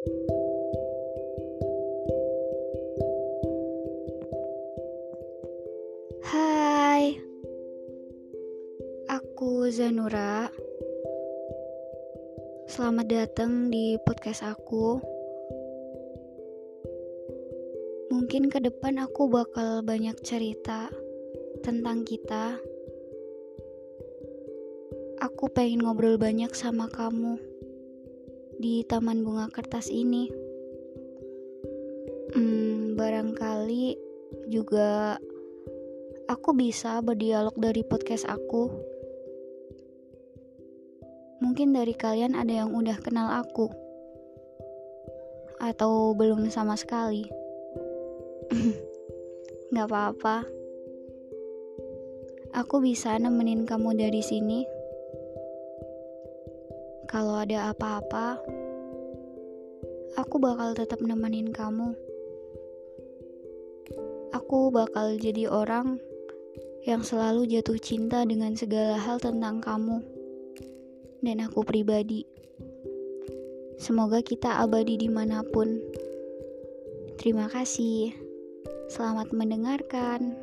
Hai, aku Zanura. Selamat datang di podcast aku. Mungkin ke depan aku bakal banyak cerita tentang kita. Aku pengen ngobrol banyak sama kamu di Taman Bunga Kertas ini. Hmm, barangkali juga aku bisa berdialog dari podcast aku. Mungkin dari kalian ada yang udah kenal aku, atau belum sama sekali. Gak apa-apa, aku bisa nemenin kamu dari sini. Kalau ada apa-apa, aku bakal tetap nemenin kamu. Aku bakal jadi orang yang selalu jatuh cinta dengan segala hal tentang kamu dan aku pribadi. Semoga kita abadi di mana pun. Terima kasih. Selamat mendengarkan.